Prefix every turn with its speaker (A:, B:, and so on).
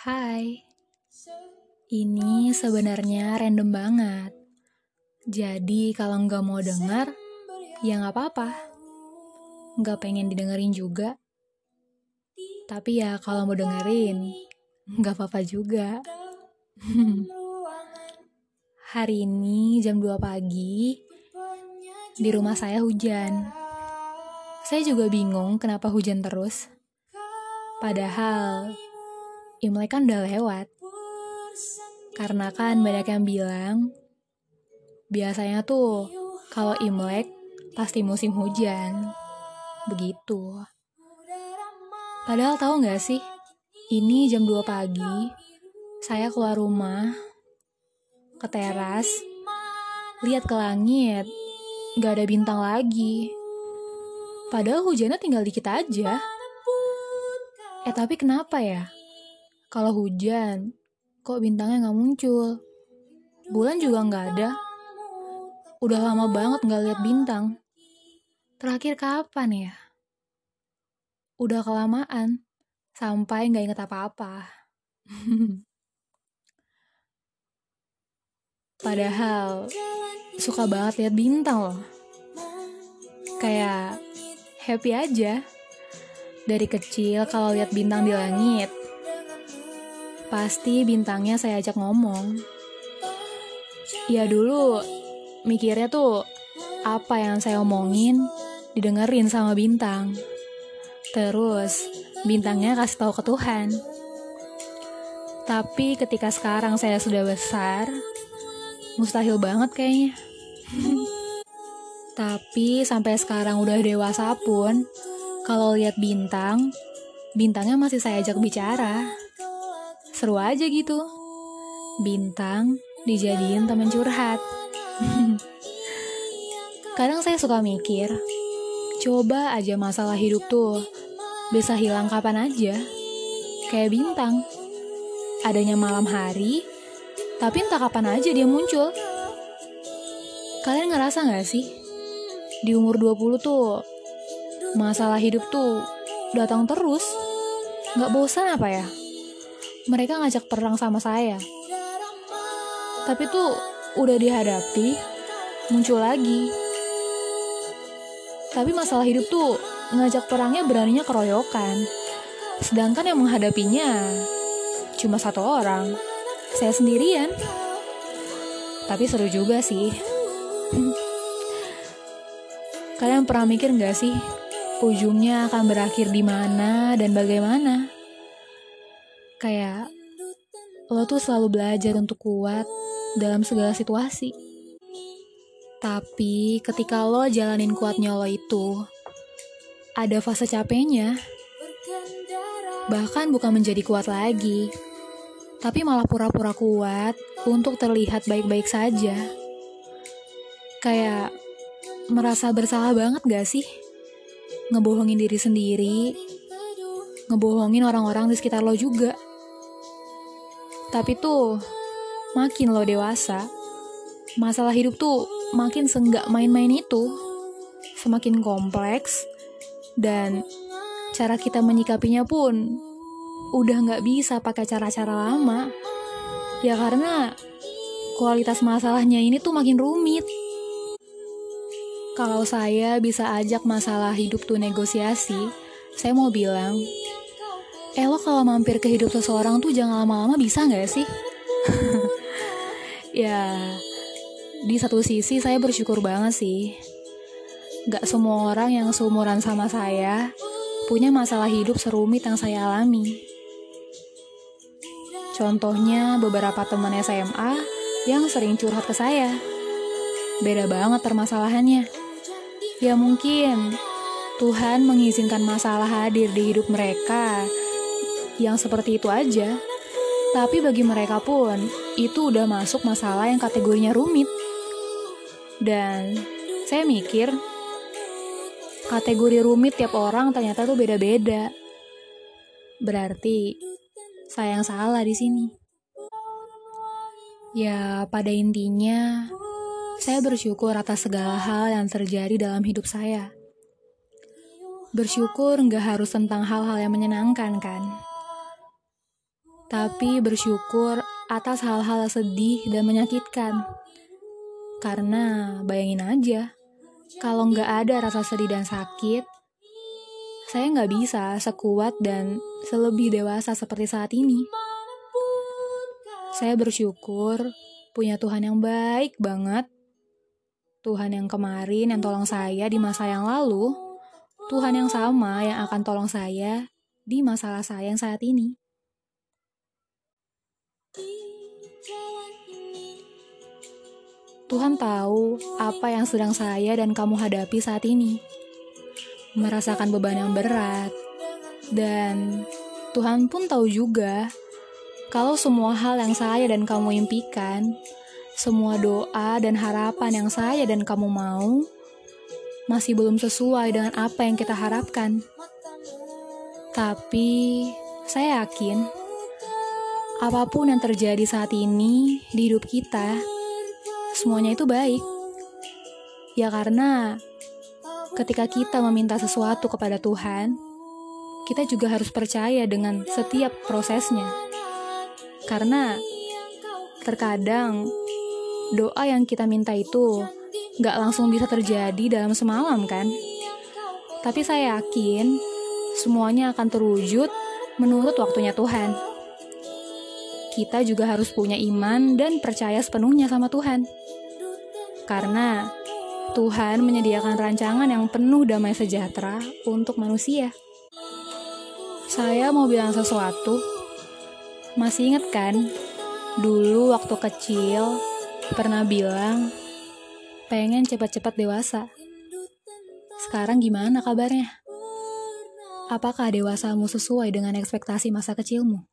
A: Hai, ini sebenarnya random banget. Jadi kalau nggak mau dengar, ya nggak apa-apa. Nggak pengen didengerin juga. Tapi ya kalau mau dengerin, nggak apa-apa juga. Hari ini jam 2 pagi, di rumah saya hujan. Saya juga bingung kenapa hujan terus. Padahal Imlek kan udah lewat. Karena kan banyak yang bilang, biasanya tuh kalau Imlek pasti musim hujan. Begitu. Padahal tahu nggak sih, ini jam 2 pagi, saya keluar rumah, ke teras, lihat ke langit, nggak ada bintang lagi. Padahal hujannya tinggal dikit aja. Eh tapi kenapa ya? Kalau hujan, kok bintangnya nggak muncul? Bulan juga nggak ada. Udah lama banget nggak lihat bintang. Terakhir kapan ya? Udah kelamaan, sampai nggak inget apa-apa. Padahal suka banget lihat bintang loh. Kayak happy aja. Dari kecil kalau lihat bintang di langit, Pasti bintangnya saya ajak ngomong. Ya dulu mikirnya tuh apa yang saya omongin didengerin sama bintang. Terus bintangnya kasih tahu ke Tuhan. Tapi ketika sekarang saya sudah besar, mustahil banget kayaknya. Tapi sampai sekarang udah dewasa pun, kalau lihat bintang, bintangnya masih saya ajak bicara. Seru aja gitu. Bintang dijadiin teman curhat. Kadang saya suka mikir, coba aja masalah hidup tuh bisa hilang kapan aja. Kayak bintang. Adanya malam hari, tapi entah kapan aja dia muncul. Kalian ngerasa gak sih? Di umur 20 tuh, masalah hidup tuh datang terus. Gak bosan apa ya? mereka ngajak perang sama saya. Tapi tuh udah dihadapi, muncul lagi. Tapi masalah hidup tuh ngajak perangnya beraninya keroyokan. Sedangkan yang menghadapinya cuma satu orang, saya sendirian. Tapi seru juga sih. Kalian pernah mikir nggak sih ujungnya akan berakhir di mana dan bagaimana? Kayak lo tuh selalu belajar untuk kuat dalam segala situasi. Tapi ketika lo jalanin kuatnya lo itu, ada fase capeknya. Bahkan bukan menjadi kuat lagi, tapi malah pura-pura kuat untuk terlihat baik-baik saja. Kayak merasa bersalah banget gak sih? Ngebohongin diri sendiri, ngebohongin orang-orang di sekitar lo juga. Tapi tuh, makin lo dewasa, masalah hidup tuh makin senggak main-main itu. Semakin kompleks, dan cara kita menyikapinya pun udah nggak bisa pakai cara-cara lama. Ya karena kualitas masalahnya ini tuh makin rumit. Kalau saya bisa ajak masalah hidup tuh negosiasi, saya mau bilang, eh lo kalau mampir ke hidup seseorang tuh jangan lama-lama bisa nggak sih? ya, di satu sisi saya bersyukur banget sih. Gak semua orang yang seumuran sama saya punya masalah hidup serumit yang saya alami. Contohnya beberapa teman SMA yang sering curhat ke saya. Beda banget permasalahannya. Ya mungkin Tuhan mengizinkan masalah hadir di hidup mereka yang seperti itu aja. Tapi bagi mereka pun, itu udah masuk masalah yang kategorinya rumit. Dan saya mikir, kategori rumit tiap orang ternyata tuh beda-beda. Berarti, saya yang salah di sini. Ya, pada intinya, saya bersyukur atas segala hal yang terjadi dalam hidup saya. Bersyukur nggak harus tentang hal-hal yang menyenangkan, kan? tapi bersyukur atas hal-hal sedih dan menyakitkan. Karena bayangin aja, kalau nggak ada rasa sedih dan sakit, saya nggak bisa sekuat dan selebih dewasa seperti saat ini. Saya bersyukur punya Tuhan yang baik banget. Tuhan yang kemarin yang tolong saya di masa yang lalu, Tuhan yang sama yang akan tolong saya di masalah saya yang saat ini. Tuhan tahu apa yang sedang saya dan kamu hadapi saat ini. Merasakan beban yang berat. Dan Tuhan pun tahu juga kalau semua hal yang saya dan kamu impikan, semua doa dan harapan yang saya dan kamu mau, masih belum sesuai dengan apa yang kita harapkan. Tapi saya yakin, apa pun yang terjadi saat ini di hidup kita, semuanya itu baik. Ya karena ketika kita meminta sesuatu kepada Tuhan, kita juga harus percaya dengan setiap prosesnya. Karena terkadang doa yang kita minta itu gak langsung bisa terjadi dalam semalam kan? Tapi saya yakin semuanya akan terwujud menurut waktunya Tuhan. Kita juga harus punya iman dan percaya sepenuhnya sama Tuhan. Karena Tuhan menyediakan rancangan yang penuh damai sejahtera untuk manusia. Saya mau bilang sesuatu. Masih inget kan? Dulu waktu kecil pernah bilang pengen cepat-cepat dewasa. Sekarang gimana kabarnya? Apakah dewasamu sesuai dengan ekspektasi masa kecilmu?